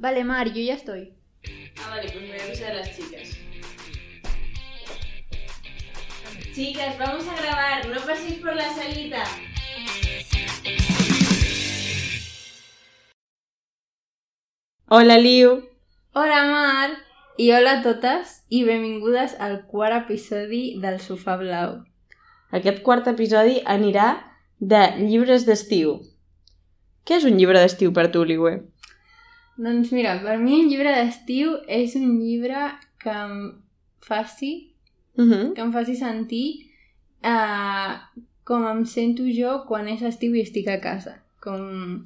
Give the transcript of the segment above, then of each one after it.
Vale, Mar, yo ya estoy. Ah, vale, pues me voy a avisar a las chicas. Chicas, vamos a grabar, no paséis por la salita. Hola, Liu. Hola, Mar. I hola a totes i benvingudes al quart episodi del Sofà Blau. Aquest quart episodi anirà de llibres d'estiu. Què és un llibre d'estiu per tu, Liu? Doncs mira, per mi un llibre d'estiu és un llibre que em faci, Uh -huh. que em faci sentir uh, com em sento jo quan és estiu i estic a casa. Com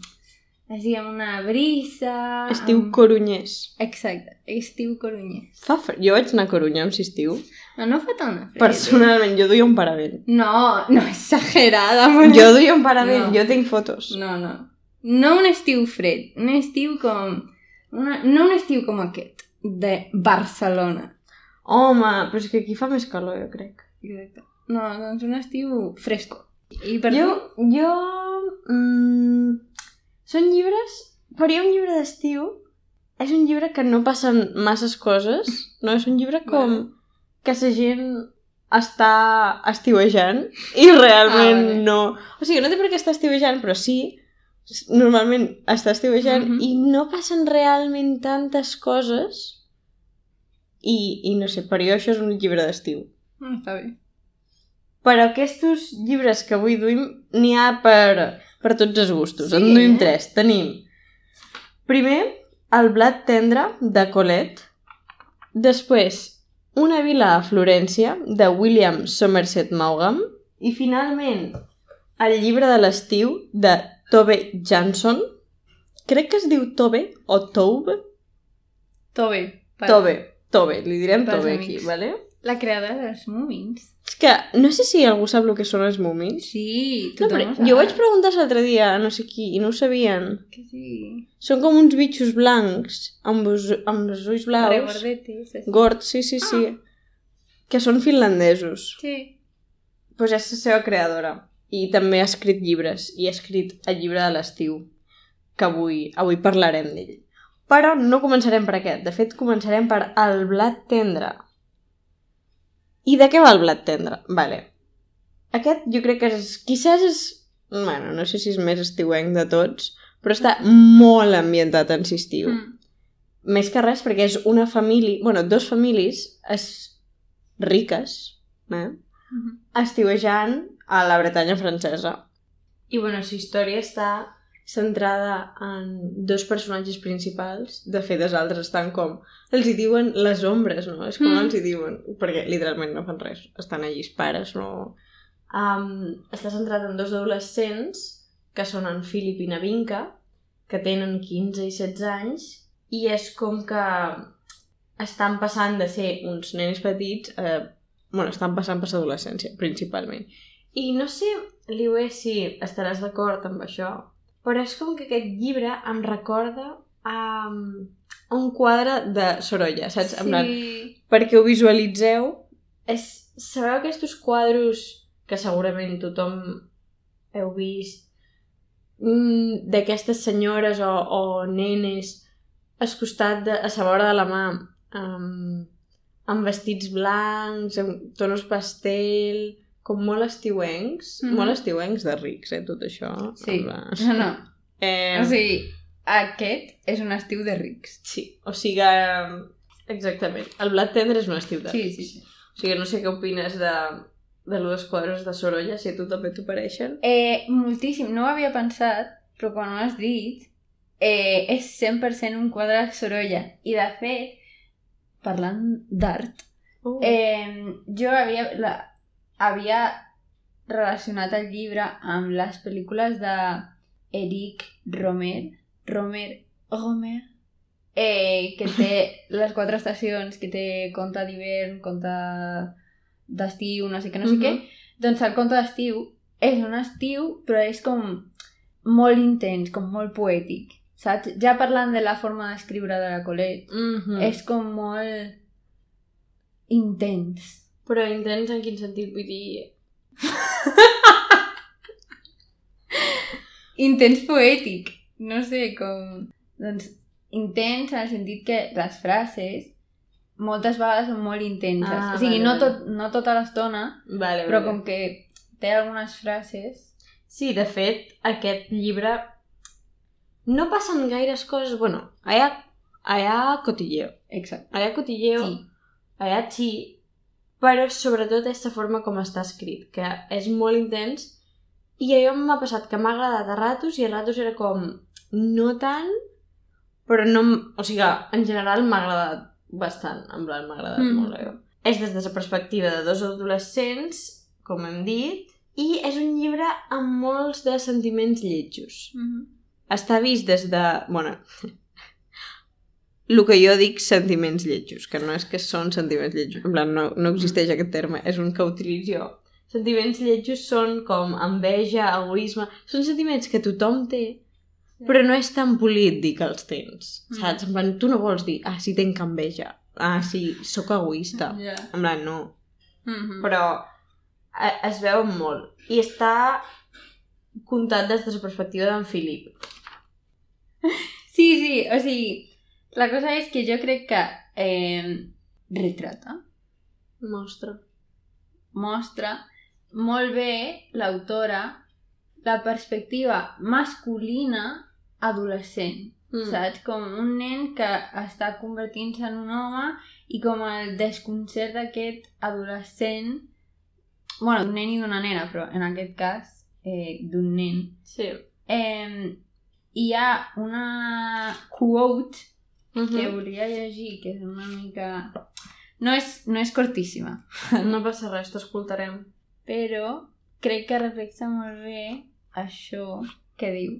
així amb una brisa... Estiu amb... corunyès. Exacte, estiu corunyès. Fa fred. Jo vaig anar a Corunya amb estiu. No, no fa tant de fred. Personalment, jo duia un paravent. No, no, exagerada. Jo duia un paravent, No. jo tinc fotos. No, no. No un estiu fred, un estiu com... Una, no un estiu com aquest, de Barcelona. Home, però és que aquí fa més calor, jo crec. Exacte. No, doncs un estiu fresco. I per jo, jo... Mm, són llibres... Faria un llibre d'estiu. És un llibre que no passen masses coses. No, és un llibre com... Vale. Que la gent està estiuejant i realment Ah, vale. no... O sigui, no té per què estar estiuejant, però sí, normalment està estiuejant Mhm. i no passen realment tantes coses i, i no sé, per jo això és un llibre d'estiu. Ah, està bé. Però aquests llibres que avui duim n'hi ha per, per tots els gustos. Sí, en duim eh? tres. Tenim, primer, El blat tendre, de Colette. Després, Una vila a Florència, de William Somerset Maugham. I finalment, El llibre de l'estiu, de Tove Jansson. Crec que es diu Tove o Tobe. Tobe. Per... Tove, Tove, li direm Pels Tove aquí, amics. vale? La creadora dels Múmins. És que no sé si algú sap el que són els múmins. Sí, No, tothom però ho sap. jo vaig preguntar l'altre dia a no sé qui i no ho sabien. Que sí. Són com uns bitxos blancs amb, els, amb els ulls blaus. Gords, sí, sí, sí. Que són finlandesos. Sí. Doncs pues és la seva creadora. I també ha escrit llibres. I ha escrit el llibre de l'estiu. Que avui, avui parlarem d'ell. Però no començarem per aquest. De fet, començarem per El blat tendre. I de què va el blat tendre? Vale. Aquest jo crec que és... Quizás és... Bueno, no sé si és més estiuenc de tots, però està molt ambientat en estiu. Mm. Més que res perquè és una família... bueno, dos famílies es... riques, eh? Mhm. estiuejant a la Bretanya francesa. I, bueno, la història està centrada en dos personatges principals. De fet, els altres estan com... Els hi diuen les ombres, no? És com Mm. els hi diuen. Perquè literalment no fan res. Estan allí els pares, no... Um, està centrat en dos adolescents que són en Philip i Navinka, que tenen 15 i 16 anys, i és com que estan passant de ser uns nens petits a bueno, estan passant per l'adolescència, principalment. I no sé, Liué, si estaràs d'acord amb això, però és com que aquest llibre em recorda a, un quadre de Sorolla, saps? En plan, Sí. perquè ho visualitzeu, és, sabeu aquests quadros que segurament tothom heu vist mm, d'aquestes senyores o, o nenes al costat de, a la vora de la mà amb, amb vestits blancs, amb tonos pastel, com molt estiuencs, Mhm. molt estiuencs de rics, eh, tot això. Sí. Plan- No, no. Eh, O sigui, aquest és un estiu de rics. Sí, o sigui, exactament. El blat tendre és un estiu de Sí, rics. sí, sí. O sigui, no sé què opines de, de lo dels quadres de Sorolla, si a tu també t'ho pareixen. Eh, moltíssim. No ho havia pensat, però quan ho has dit, eh, és 100% un quadre de Sorolla. I, de fet, parlant d'art, Oh. eh, jo havia, la, havia relacionat el llibre amb les pel·lícules de Eric Romer, Romer, Romer, eh, que té les quatre estacions, que té conte d'hivern, conte d'estiu, no sé què, no sé Mhm. què, doncs el conte d'estiu és un estiu, però és com molt intens, com molt poètic, saps? Ja parlant de la forma d'escriure de la Colette, Mm -hmm. és com molt intens. Però intens en quin sentit? Vull dir... Intens poètic. No sé, com... Doncs intens en el sentit que les frases moltes vegades són molt intenses. Ah, o sigui, vale, no, vale. tot, no tota l'estona, Vale, però vale. com que té algunes frases... Sí, de fet, aquest llibre no passen gaires coses... Bueno, hi ha, hi ha cotilleo. Exacte. Hi ha cotilleo, Sí. hi ha però sobretot aquesta forma com està escrit, que és molt intens i allò m'ha passat que m'ha agradat a ratos i a ratos era com no tant, però no... O sigui, en general m'ha agradat bastant, en plan m'ha agradat Mm. molt allò. És des de la perspectiva de dos adolescents, com hem dit, i és un llibre amb molts de sentiments lletjos. Mm -hmm. Està vist des de... Bueno, el que jo dic sentiments lletjos, que no és que són sentiments lletjos, en plan, no, no existeix aquest terme, és un que utilitzo jo. Sentiments lletjos són com enveja, egoisme, són sentiments que tothom té, però no és tan polit dir que els tens, Mm. saps? En plan, tu no vols dir, ah, sí, tenc enveja, ah, sí, sóc egoista. En plan, no. Mm -hmm. Però eh, es veu molt. I està contat des de la perspectiva d'en Filip. Sí, sí, o sigui, la cosa és que jo crec que eh, retrata, Mostra. mostra molt bé l'autora la perspectiva masculina adolescent, mm. saps? Com un nen que està convertint-se en un home i com el desconcert d'aquest adolescent, bueno, d'un nen i d'una nena, però en aquest cas eh, d'un nen. Sí. Eh, hi ha una quote Uh que volia llegir, que és una mica... No és, no és cortíssima, No passa res, t'escoltarem. però crec que reflexa molt bé això que diu.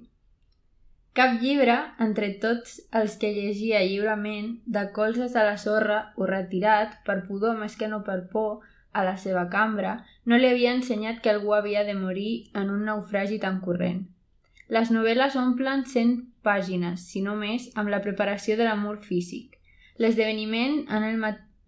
Cap llibre, entre tots els que llegia lliurement, de colzes a la sorra o retirat, per pudor més que no per por, a la seva cambra, no li havia ensenyat que algú havia de morir en un naufragi tan corrent. Les novel·les omplen 100 pàgines, si no més, amb la preparació de l'amor físic. L'esdeveniment en el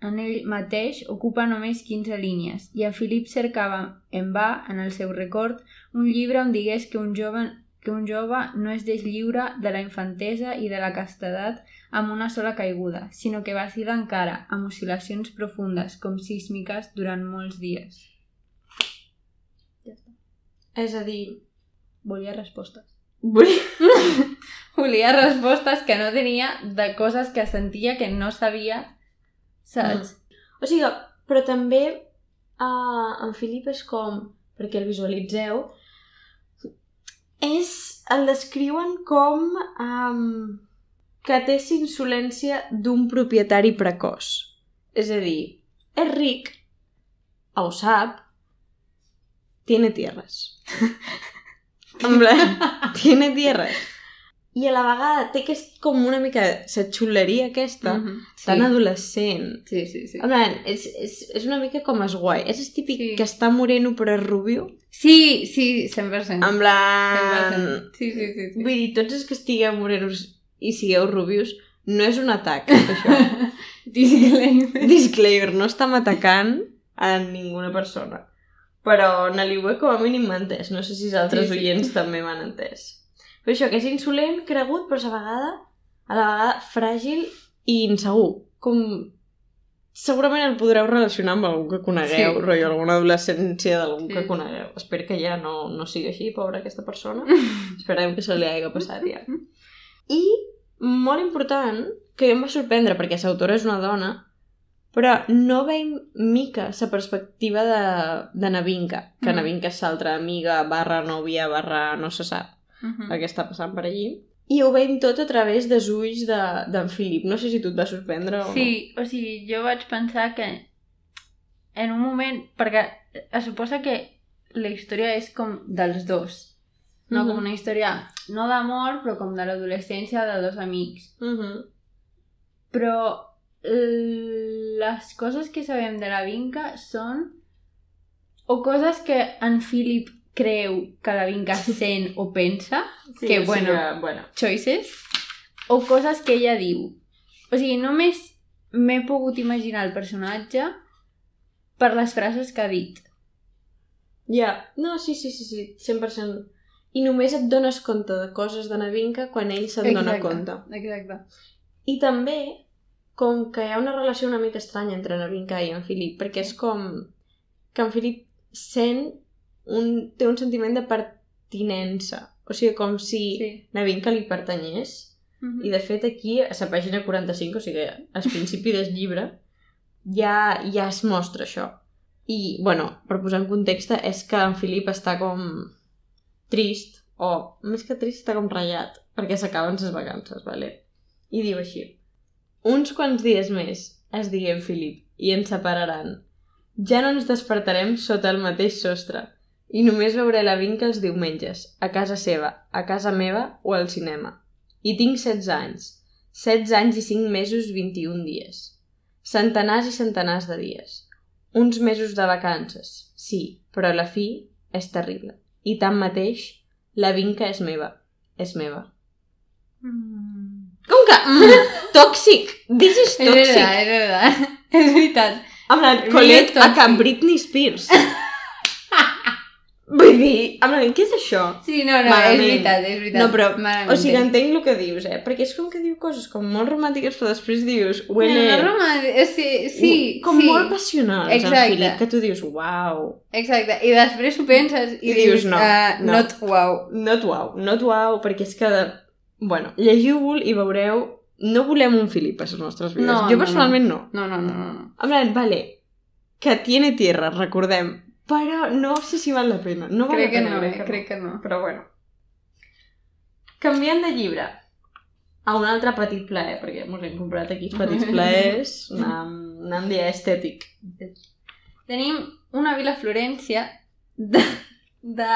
en ell mateix ocupa només 15 línies i en Philip cercava en va, en el seu record, un llibre on digués que un jove, que un jove no es deslliura de la infantesa i de la castedat amb una sola caiguda, sinó que vacila encara amb oscil·lacions profundes com sísmiques durant molts dies. Ja està. És a dir... Volia respostes. Vull... Volia respostes que no tenia de coses que sentia que no sabia, saps? O sigui, però també uh, en Filip és com, perquè el visualitzeu, és, el descriuen com um, que té insolència d'un propietari precoç. És a dir, és ric, ho sap, tiene tierras. en plan, tiene tierras. I a la vegada té que és com una mica la xuleria aquesta, Mhm. tan adolescent. Sí, sí, sí. En plan, és, és, és una mica com es guai. És el típic Sí. sí. que està moreno però és rubio. Sí, sí, 100%. En plan... 100%. Sí, sí, sí. sí. Vull dir, tots els que estigueu morenos i sigueu rubios, no és un atac, això. Disclaimer. Disclaimer, no estem atacant a ninguna persona. Però Naliue com a mínim m'ha entès. No sé si els altres Sí, sí. oients també m'han entès. Però això, que és insolent, cregut, però a vegada, a la vegada fràgil i insegur. Com... Segurament el podreu relacionar amb algú que conegueu, Sí. rotllo, alguna adolescència d'algú Sí. sí. que conegueu. Espero que ja no, no sigui així, pobra aquesta persona. Esperem que se li hagi passat ja. I, molt important, que jo em va sorprendre, perquè l'autora és una dona, però no veiem mica la perspectiva de, de Navinka, que Mm. mm. Navinka és l'altra amiga, barra nòvia, barra no se sap Mhm. el que està passant per allí. I ho veiem tot a través dels ulls d'en de, Filip. No sé si tu et va sorprendre o Sí, o sigui, jo vaig pensar que en un moment, perquè es suposa que la història és com dels dos, no? Mhm. Com una història, no d'amor, però com de l'adolescència de dos amics. Mhm. Però l- les coses que sabem de la Vinca són o coses que en Philip creu que la Vinca sent o pensa, Sí, que o sigui, bueno, bueno. choices, o coses que ella diu. O sigui, només m'he pogut imaginar el personatge per les frases que ha dit. Ja, no, sí, sí, sí, sí, 100%. I només et dones compte de coses de Navinka quan ell se'n dona compte. Exacte. I també, com que hi ha una relació una mica estranya entre Navinka i en Filip, perquè és com que en Filip sent un, té un sentiment de pertinença. O sigui, com si Sí. Navinka li pertanyés. Mhm. I de fet aquí, a la pàgina 45, o sigui, al principi del llibre, ja, ja es mostra això. I, bueno, per posar en context, és que en Filip està com trist, o més que trist, està com ratllat, perquè s'acaben les vacances, vale? I diu així. Uns quants dies més, es digui en Filip, i ens separaran. Ja no ens despertarem sota el mateix sostre, i només veuré la vinca els diumenges, a casa seva, a casa meva o al cinema. I tinc 16 anys. 16 anys i 5 mesos 21 dies. Centenars i centenars de dies. Uns mesos de vacances, sí, però la fi és terrible. I tanmateix, la vinca és meva. És meva. Mm. Com que? Mm, tòxic! This is És tòxic! veritat, és veritat. És veritat. Amb la Colette a. Can Britney Spears. Vull dir, amb la, què és això? Sí, no, no, Malament. és veritat, és veritat. No, però, Malament. o sigui, entenc el que dius, eh? Perquè és com que diu coses com molt romàntiques, però després dius, huele... No, no, romàntic, eh, sí, sí, com sí. molt passionals, en Exacte. Filip, que tu dius, uau, Exacte, i després ho penses i, I dius, no, uh, no. not wow. not uau, not uau, perquè és que, bueno, llegiu-vos i veureu, no volem un Filip a les nostres vides. No, jo no, personalment no. No, no, no, no. no. En plan, vale, que tiene tierra, recordem, però no sé si val la pena. No val crec que la pena, no, crec eh? que crec que no. Però bueno. Canviant de llibre a un altre petit plaer, perquè ens hem comprat aquí petits plaers, anant, anant dia estètic. Tenim una vila Florència de, de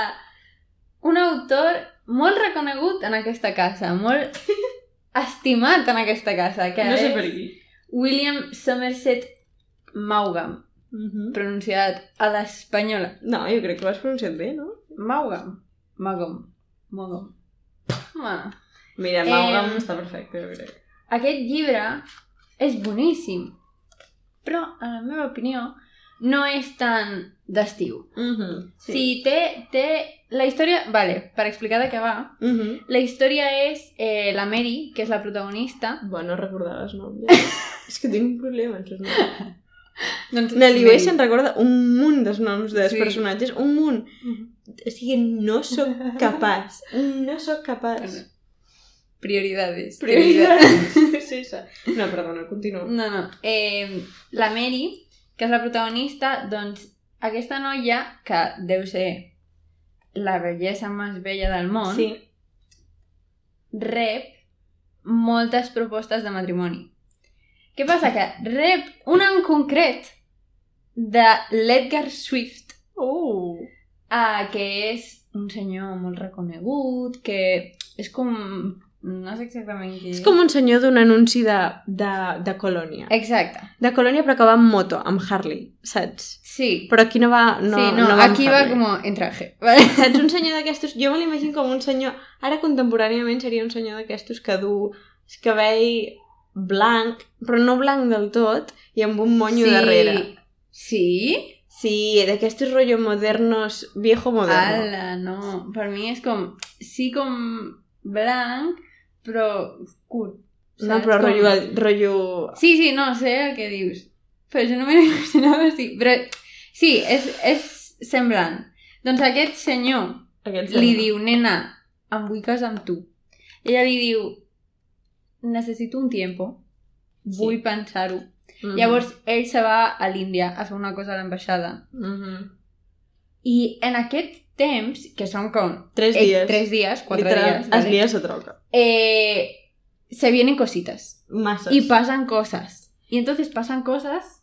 un autor molt reconegut en aquesta casa, molt estimat en aquesta casa, que No sé per qui. William Somerset Maugham, Uh -huh. pronunciat a l'espanyola. No, jo crec que ho has pronunciat bé, no? Maugham. Maugham. Maugham. Bueno, Mira, Em, Maugham està perfecte, jo crec. aquest llibre és boníssim, però, en la meva opinió, no és tan d'estiu. Uh -huh. Sí. sí, té, té... La història... Vale, per explicar de què va. Uh -huh. La història és eh, la Mary, que és la protagonista. Bueno, recordar els noms. És que tinc un problema amb els noms. Doncs, Na Liu se'n recorda un munt dels noms dels Sí. personatges, un munt. Mhm. O sigui, no sóc capaç. No sóc capaç. Bueno, Prioridades. Prioridades. sí, sí. No, perdona, continua. No, no. Eh, la Mary, que és la protagonista, doncs aquesta noia, que deu ser la bellesa més bella del món, Sí. rep moltes propostes de matrimoni. Què passa? Que rep una en concret de l'Edgar Swift, Oh. ah, que és un senyor molt reconegut, que és com... No sé exactament qui És com un senyor d'un anunci de, de, de colònia. Exacte. De colònia però que va amb moto, amb Harley, saps? Sí. Però aquí no va, no, sí, no, no va aquí va com en traje. Vale? Saps, un senyor d'aquestos... Jo me l'imagino com un senyor... Ara contemporàniament seria un senyor d'aquestos que du el cabell blanc, però no blanc del tot, i amb un monyo sí. darrere. Sí? Sí, d'aquestos rollo modernos, viejo moderno. Ala, no. Per mi és com... Sí, com blanc, però curt. no, saps? però Com- rotllo, rotllo... Sí, sí, no, sé el que dius. Però jo no me l'imaginava així. Però sí, és, és semblant. Doncs aquest senyor Aquest li senyor. diu, nena, em vull casar amb tu. Ella li diu, necessito un tiempo, vull Sí. pensar-ho. Mhm. Llavors, ell se va a l'Índia a fer una cosa a l'ambaixada. Mhm. I en aquest temps, que són com... Tres eh, dies. Tres dies, quatre Literal, dies. Es ¿vale? lia se troca. Eh, se vienen cositas. Masses. Y pasan cosas. Y entonces pasan cosas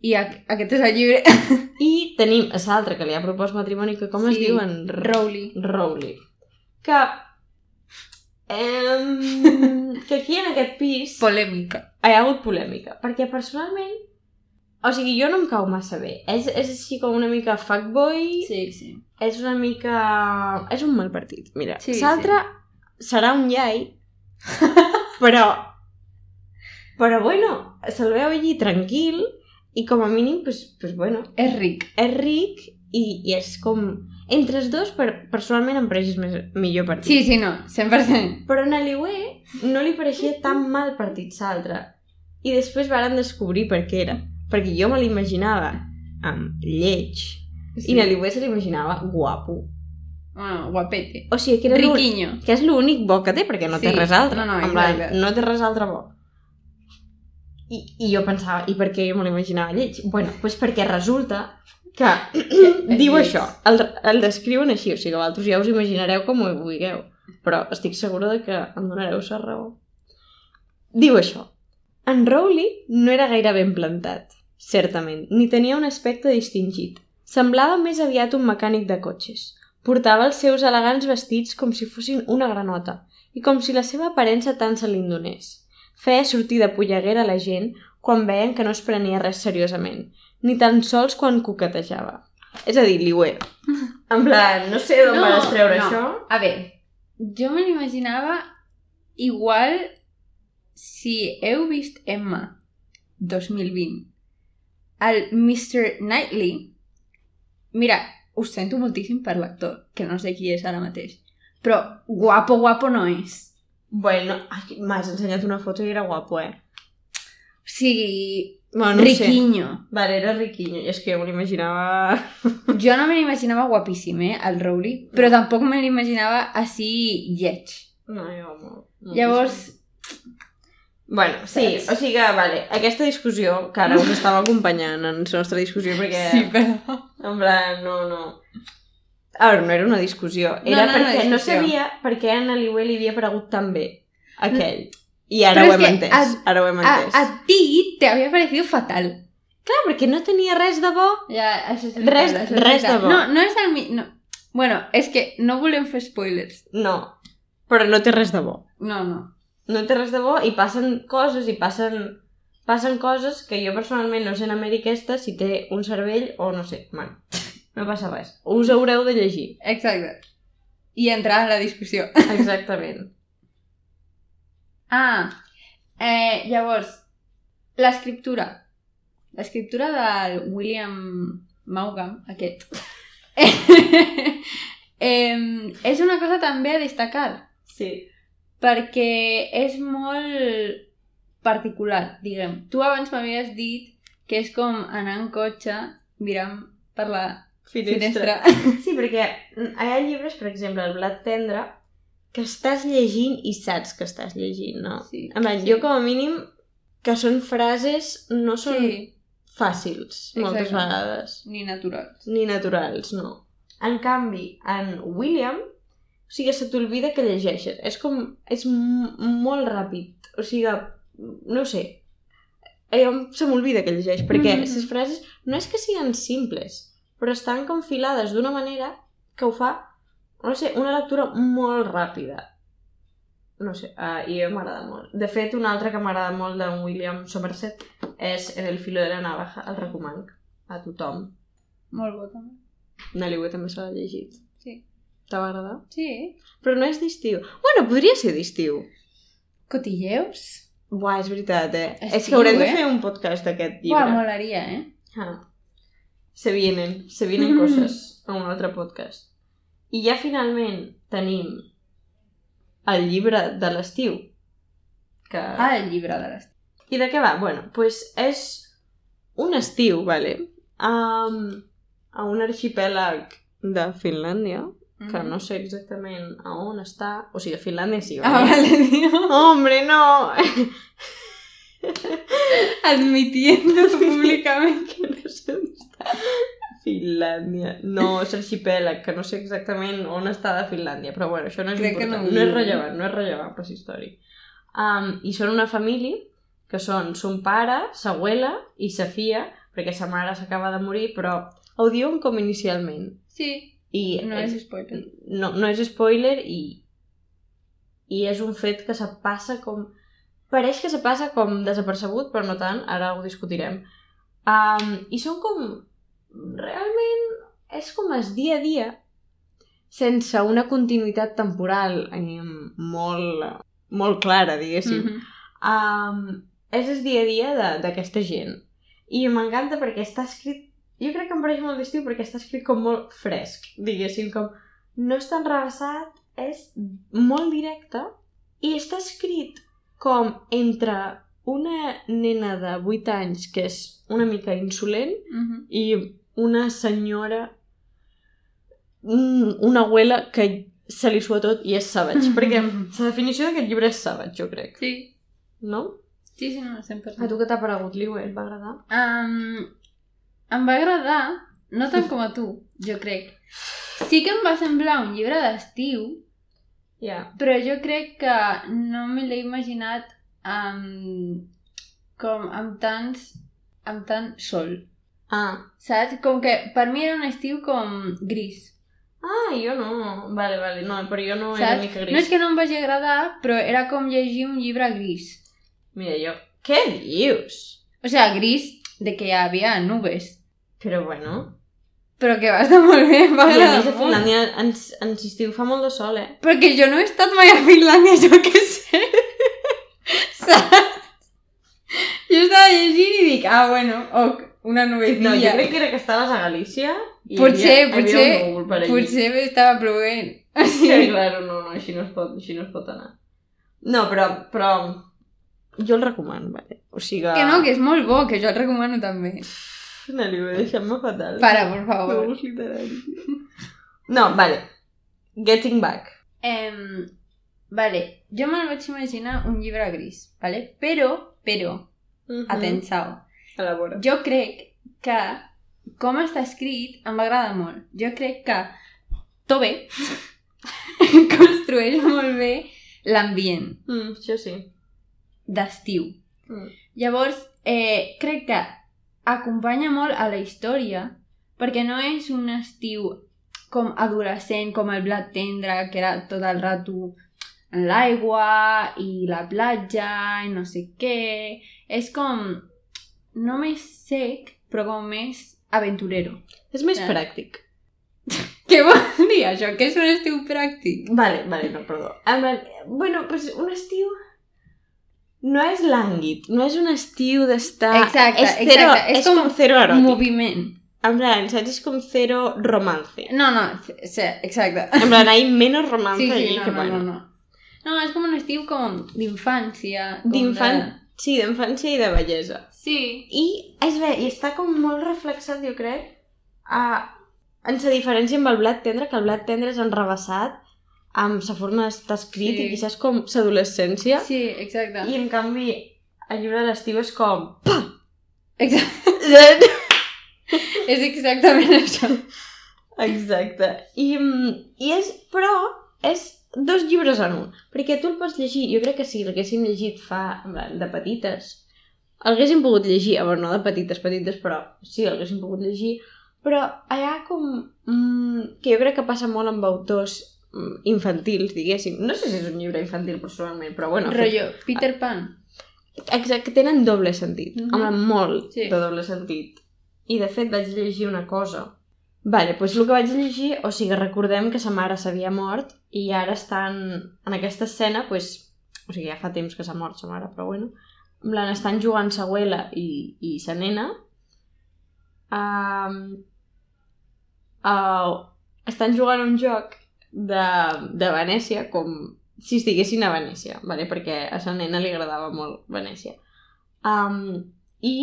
i a, aquest és el llibre I tenim l'altre que li ha propost matrimoni, que com es Sí, diu? En Rowley. Rowley. que... Eh, que aquí en aquest pis Polèmica. hi ha hagut polèmica, perquè personalment o sigui, jo no em cau massa bé. És, és així com una mica fuckboy, Sí, sí. És una mica... És un mal partit, mira. Sí, L'altre serà un iai, però... Però bueno, se'l veu allí tranquil i com a mínim, pues, pues bueno, És ric. és ric i, i és com... Entre els dos, per, personalment em pareixes més, millor partit. Sí, sí, no, 100%. Però a l'Eliué no li pareixia tan mal partit l'altre. I després varen descobrir per què era. Perquè jo me l'imaginava amb lleig sí. i l'Eliué se l'imaginava guapo. Bueno, guapete. O sigui, que era Riquiño. que és l'únic bo que té, perquè no té Sí, res altre. no, no, en plan, no té res altre bo. I, I jo pensava, i per què jo me l'imaginava lleig? Bueno, doncs perquè resulta que diu lleig. això, el, el descriuen així, o sigui, que vosaltres ja us imaginareu com ho vulgueu, però estic segura de que em donareu la raó. Diu això, en Rowley no era gaire ben plantat, certament, ni tenia un aspecte distingit. Semblava més aviat un mecànic de cotxes. Portava els seus elegants vestits com si fossin una granota i com si la seva aparença tant se li donés. Feia sortir de polleguera la gent quan veien que no es prenia res seriosament, ni tan sols quan coquetejava. És a dir, liuer. En plan, no sé d'on no, vas treure no. això. A veure, jo me l'imaginava igual si heu vist Emma 2020 el Mr. Knightley mira, us sento moltíssim per l'actor que no sé qui és ara mateix però guapo, guapo no és Bueno, m'has ensenyat una foto i era guapo, eh? o sigui, Bueno, no no ho sé. riquiño Vale, era riquiño. I és que jo me l'imaginava... jo no me l'imaginava guapíssim, eh, el Rowley però tampoc me l'imaginava així lleig No, jo molt. llavors, Bueno, sí, Saps? o sigui que, vale, aquesta discussió, que ara us estava acompanyant en la nostra discussió, perquè, sí, però en plan, no, no... A veure, no era una discussió, No, era no, no, perquè no, discussió. sabia per què a Naliwe li havia paregut tan bé aquell. I ara Però ho hem entès, a- ara ho hem a, entès. a ti te había parecido fatal Clar, perquè no tenia res de bo. Ja, això és Res- veritat, això és res de bo. No, no és el... mi- No. Bueno, és que no volem fer spoilers. No, però no té res de bo. No, no. No té res de bo i passen coses i passen, passen coses que jo personalment no sé en Amèrica aquesta si té un cervell o no sé. Bueno, no passa res. Us haureu de llegir. Exacte. I entrar en la discussió. Exactament. Ah, eh, llavors, l'escriptura. L'escriptura del William Maugham, aquest. eh, és una cosa també a destacar. Sí. Perquè és molt particular, diguem. Tu abans m'havies dit que és com anar en cotxe mirant per la finestra. Sí, perquè hi ha llibres, per exemple, el Blat Tendre, que estàs llegint i saps que estàs llegint, no? Sí, En plan, sí. jo com a mínim que són frases, no són Sí, fàcils, moltes Exacte. vegades. ni naturals. Ni naturals, no. En canvi, en William, o sigui, se t'olvida que llegeixes. És com... És molt ràpid. O sigui, no ho sé. Eh, se m'olvida que llegeix, perquè Mhm. les frases no és que siguin simples, però estan com filades d'una manera que ho fa, no sé, una lectura molt ràpida. No sé, uh, i a m'agrada molt. De fet, un altre que m'agrada molt d'en William Somerset és En el filo de la navaja, el recomano a tothom. Molt bo, també. Naliwe també se l'ha llegit. Agradar? Sí. Però no és d'estiu. Bueno, podria ser d'estiu. Cotilleus? Buah, és veritat, eh? és Estiu, que haurem de eh? fer un podcast d'aquest llibre. molaria, eh? Ah. Se vienen, se vienen Mm. coses a un altre podcast. I ja finalment tenim el llibre de l'estiu. Que... Ah, el llibre de l'estiu. I de què va? Bueno, doncs pues és un estiu, vale? Um, a un arxipèlag de Finlàndia, que no sé exactament a on està. O sigui, a Finlàndia sí, Ah, vale, tio. Hombre, no! Admitiendo públicamente. que no sé on està. Finlàndia. No, és arxipèlag, que no sé exactament on està de Finlàndia, però bueno, això no és Crec que important. no ho no, és diu. rellevant, no és rellevant per la història. Um, I són una família que són son pare, sa abuela i sa filla, perquè sa mare s'acaba de morir, però ho diuen com inicialment. Sí, I no és spoiler. no, no és spoiler i i és un fet que se passa com... Pareix que se passa com desapercebut, però no tant, ara ho discutirem. Um, I són com... Realment és com es dia a dia, sense una continuïtat temporal eh, molt, molt clara, diguéssim. Mhm. um, és el dia a dia d'aquesta gent. I m'encanta perquè està escrit... Jo crec que em pareix molt d'estiu perquè està escrit com molt fresc, diguéssim, com no és tan rebassat, és molt directe i està escrit com entre una nena de 8 anys que és una mica insolent Mhm. i una senyora mm, una abuela que se li sua tot i és savage, perquè la definició d'aquest llibre és savage, jo crec, Sí, no? sí, sí, no, 100%. A tu què t'ha paregut, Liu? Et va agradar? Um, em va agradar, no tant com a tu, jo crec. Sí que em va semblar un llibre d'estiu, Ja. però jo crec que no me l'he imaginat amb, com amb tants amb tant sol, Ah. saps? Com que per mi era un estiu com gris, Ah, jo no. Vale, vale, no, però jo no era saps? mica gris. No és que no em vagi agradar, però era com llegir un llibre gris. Mira, jo... Què dius? O sea, gris de que hi havia nubes. Però bueno... Però que va estar molt bé, va I a agradar més a molt. Finlàndia en, en estiu fa molt de sol, eh? Perquè jo no he estat mai a Finlàndia, jo què sé. Saps? Jo estava llegint i dic, ah, bueno, ok, una nubecilla. No, jo crec que era que estaves a Galícia i Potser, hi havia, potser, hi havia un núvol per allí. potser estava plovent. Sí, claro, no, no, així no es pot, així no es pot anar. No, però, però jo el recomano, vale? O sigui... Que no, que és molt bo, que jo el recomano també. Ho he deixat fatal. Para, por favor. No, vale. Getting Back. Em, vale, jo me'l vaig imaginar un llibre gris, vale? Però, però, Mhm. atenção, Elabora. jo crec que com està escrit em va agradar molt. Jo crec que Tobe construeix molt bé l'ambient Mm, això sí. d'estiu. Mm. Llavors, eh, crec que acompanya molt a la història perquè no és un estiu com adolescent, com el blat tendre, que era tot el rato en l'aigua i la platja i no sé què. És com no més sec, però com més aventurero. És més Ja. pràctic. Què vol dir això? Que és un estiu pràctic? Vale, vale, no, perdó. Plan, bueno, pues un estiu no és lànguid, no és un estiu d'estar... Exacte, és zero, exacte, és És, com com, zero eròtic. Moviment. En plan, saps? És com zero romance. No, no, sí, exacte. En plan, hay menos romance Sí, sí, allí no, que no, bueno. no, no. No, és com un estiu com d'infància. D'infant, de- sí, d'infància i de bellesa. Sí. I, és bé, i està com molt reflexat, jo crec, a, en sa diferència amb el blat tendre, que el blat tendre és enrebaçat, amb sa forma d'estar escrit Sí. i quizás com s'adolescència. Sí, exacte. I en canvi, el llibre de l'estiu és com... Exacte. és exactament això. Exacte. I, mm, i és, però, és dos llibres en un. Perquè tu el pots llegir, jo crec que si l'haguéssim llegit fa, de petites, el haguéssim pogut llegir, a veure, no de petites, petites, però sí, el haguéssim pogut llegir, però hi ha com... Mm, que jo crec que passa molt amb autors infantils, diguéssim. No sé si és un llibre infantil personalment, però bueno. Rollo, Peter Pan. Exacte, tenen doble sentit. Mm. -hmm. Home, molt Sí. de doble sentit. I de fet vaig llegir una cosa. Vale, doncs el que vaig llegir, o sigui, recordem que sa mare s'havia mort i ara estan en aquesta escena, doncs, o sigui, ja fa temps que s'ha mort sa mare, però bueno, en plan, estan jugant sa abuela i, i sa nena um, uh, estan jugant un joc de, de Venècia com si estiguessin a Venècia, vale? perquè a sa nena li agradava molt Venècia. Um, I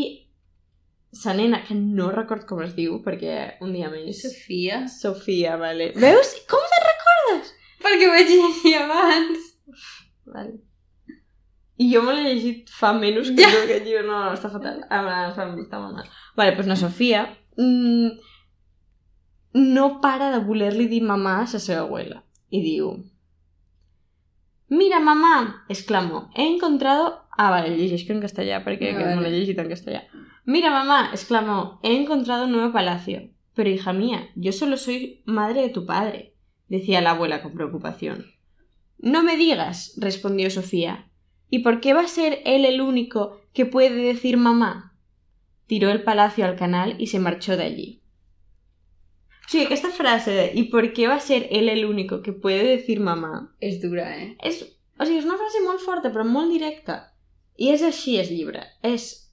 sa nena, que no record com es diu, perquè un dia més... Sofia. Sofia, vale. Veus? Com te'n recordes? Perquè ho vaig llegir abans. Vale. I jo me l'he llegit fa menys que Ja. tu aquest llibre. No, no, està fatal. Ah, està, està molt mal. Vale, doncs la Sofia mm, no para de voler-li dir mamà a la seva abuela. I diu... Mira, mamá, exclamó, he encontrado... Ah, vale, llegeix que en castellà, perquè Ah, que no vale. l'he llegit en castellà. Mira, mamá, exclamó, he encontrado un nuevo palacio. Pero, hija mía, yo solo soy madre de tu padre, decía la abuela con preocupación. No me digas, respondió Sofía. ¿Y por qué va a ser él el único que puede decir mamá? Tiró el palacio al canal y se marchó de allí. Sí, aquesta frase de ¿y por qué va a ser él el único que puede decir mamá? És dura, eh? És, o sigui, és una frase molt forta, però molt directa. I és així, el llibre. És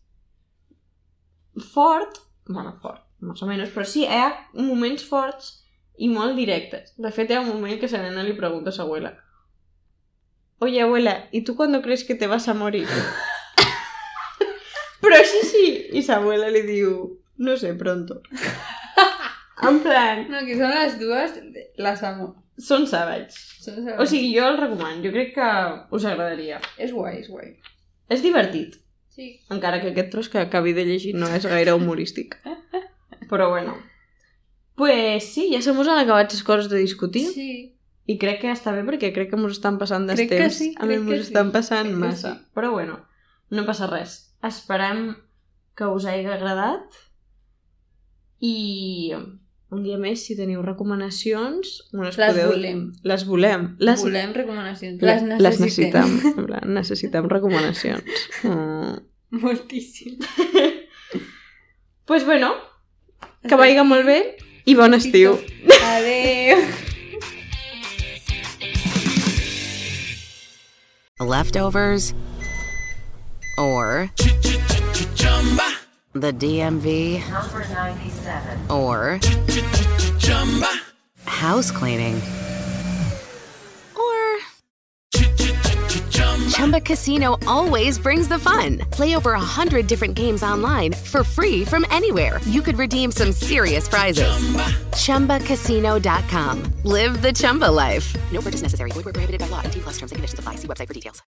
fort, bueno, fort, més o menys, però sí, hi ha moments forts i molt directes. De fet, hi ha un moment que la nena li pregunta a sa abuela Oye, abuela, ¿y tú cuándo crees que te vas a morir? però així sí, i sa abuela li diu no sé, pronto. En plan, No, que són les dues, les amo. són savage. Són O sigui, jo el recomano, jo crec que us agradaria. És guai, és guai. És divertit, Sí. encara que aquest tros que acabi de llegir no és gaire humorístic. Però bueno. Pues sí, ja se mos han acabat les coses de discutir Sí. i crec que està bé perquè crec que mos estan passant dels Crec que temps. sí, a mi crec mos que sí. estan passant Crec que massa. sí. Però bueno, no passa res. Esperem que us hagi agradat i un dia més, si teniu recomanacions, me les, Les podeu... volem. Les volem. Les, Volem recomanacions. les, Les les necessitem. necessitem. Necessitem recomanacions. Mm. Moltíssim. pues bueno, que vagi molt bé i bon estiu. Adeu. leftovers, or the DMV, or house cleaning, or Chumba Casino always brings the fun. Play over a hundred different games online for free from anywhere. You could redeem some serious prizes. ChumbaCasino.com. Live the Chumba life. No purchase necessary. Void where prohibited by law. T plus terms and conditions apply. See website for details.